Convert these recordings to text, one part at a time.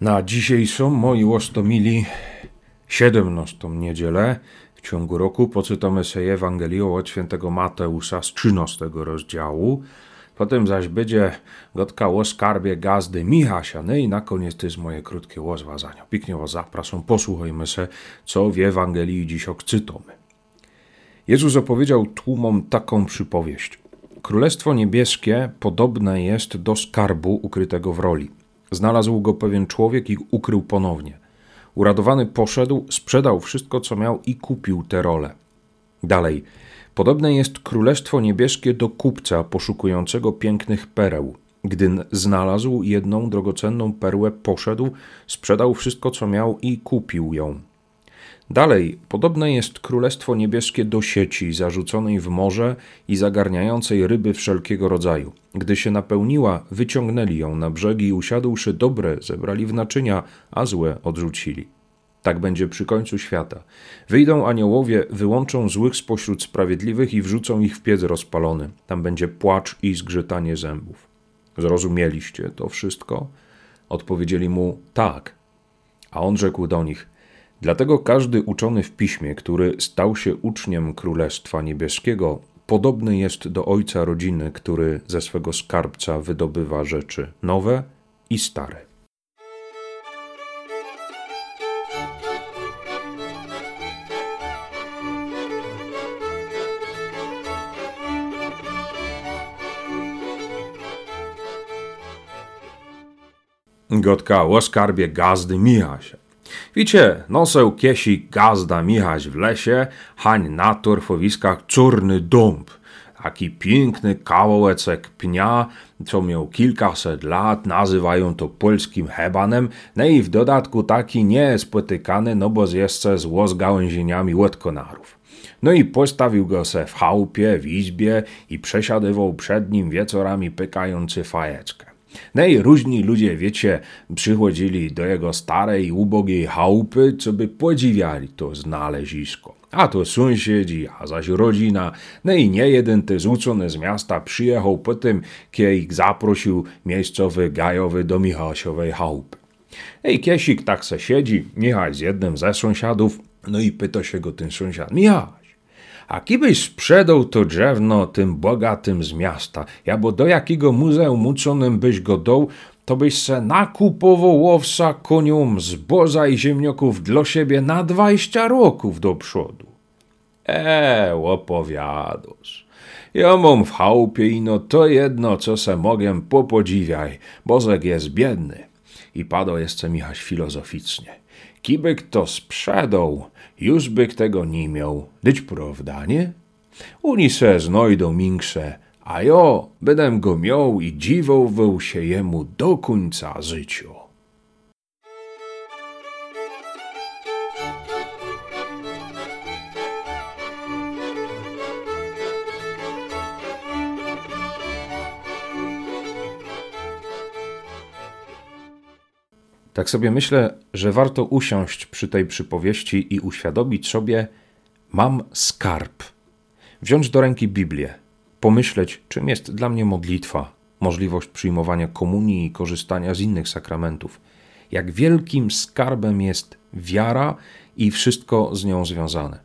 Na dzisiejszą moi łostomili 17 niedzielę w ciągu roku poczytamy sobie Ewangelię od świętego Mateusza z 13 rozdziału. Potem zaś będzie gotka o skarbie gazdy Michasia. No i na koniec to jest moje krótkie łozwazanie. Pięknie was zapraszam, posłuchajmy se, co w Ewangelii dziś odczytamy. Jezus opowiedział tłumom taką przypowieść. Królestwo niebieskie podobne jest do skarbu ukrytego w roli. Znalazł go pewien człowiek i ukrył ponownie. Uradowany poszedł, sprzedał wszystko, co miał i kupił tę rolę. Dalej. Podobne jest królestwo niebieskie do kupca poszukującego pięknych pereł. Gdy znalazł jedną drogocenną perłę, poszedł, sprzedał wszystko, co miał i kupił ją. Dalej, podobne jest Królestwo Niebieskie do sieci zarzuconej w morze i zagarniającej ryby wszelkiego rodzaju. Gdy się napełniła, wyciągnęli ją na brzegi i usiadłszy dobre, zebrali w naczynia, a złe odrzucili. Tak będzie przy końcu świata. Wyjdą aniołowie, wyłączą złych spośród sprawiedliwych i wrzucą ich w piec rozpalony. Tam będzie płacz i zgrzytanie zębów. Zrozumieliście to wszystko? Odpowiedzieli mu tak. A on rzekł do nich – Dlatego każdy uczony w piśmie, który stał się uczniem Królestwa Niebieskiego, podobny jest do ojca rodziny, który ze swego skarbca wydobywa rzeczy nowe i stare. Gotka o skarbie gazdy mija się. Wiecie, noseł kiesi gazda Michaś w lesie, hań na torfowiskach czurny dąb. Taki piękny kawałeczek pnia, co miał kilkaset lat, nazywają to polskim hebanem, no i w dodatku taki niespotykany, no bo jeszcze z gałęzieniami łotkonarów. No i postawił go se w chałupie, w izbie i przesiadywał przed nim wieczorami pykający fajeczkę. No i różni ludzie, wiecie, przychodzili do jego starej, ubogiej chałupy, co by podziwiali to znalezisko. A to sąsiedzi, a zaś rodzina. No i nie jeden te uczony z miasta przyjechał po tym, kiedy ich zaprosił miejscowy gajowy do Michasiowej chałupy. Ej, Kiesik tak se siedzi, Michał z jednym ze sąsiadów, no i pyta się go ten sąsiad, Michał, a kibyś sprzedał to drzewno tym bogatym z miasta, ja bo do jakiego muzeum uczonym byś go dał, to byś se nakupował łowca koniom zboża i ziemnioków dla siebie na dwadzieścia roków do przodu. E, opowiadasz. Ja mam w chałupie i no to jedno, co se mogę popodziwiaj, bozek jest biedny. I padał jeszcze Michaś filozoficznie. Kibyk to sprzedał, już byk tego nie miał, dyć prawda, nie? Oni se znajdą minksze, a jo będę go miał i dziwował się jemu do końca życia. Tak sobie myślę, że warto usiąść przy tej przypowieści i uświadomić sobie, mam skarb. Wziąć do ręki Biblię, pomyśleć, czym jest dla mnie modlitwa, możliwość przyjmowania komunii i korzystania z innych sakramentów. Jak wielkim skarbem jest wiara i wszystko z nią związane.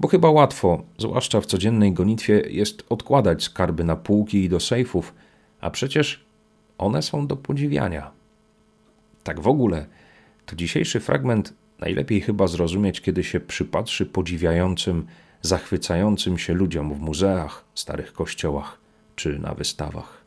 Bo chyba łatwo, zwłaszcza w codziennej gonitwie, jest odkładać skarby na półki i do sejfów, a przecież one są do podziwiania tak w ogóle, to dzisiejszy fragment najlepiej chyba zrozumieć, kiedy się przypatrzy podziwiającym, zachwycającym się ludziom w muzeach, starych kościołach czy na wystawach.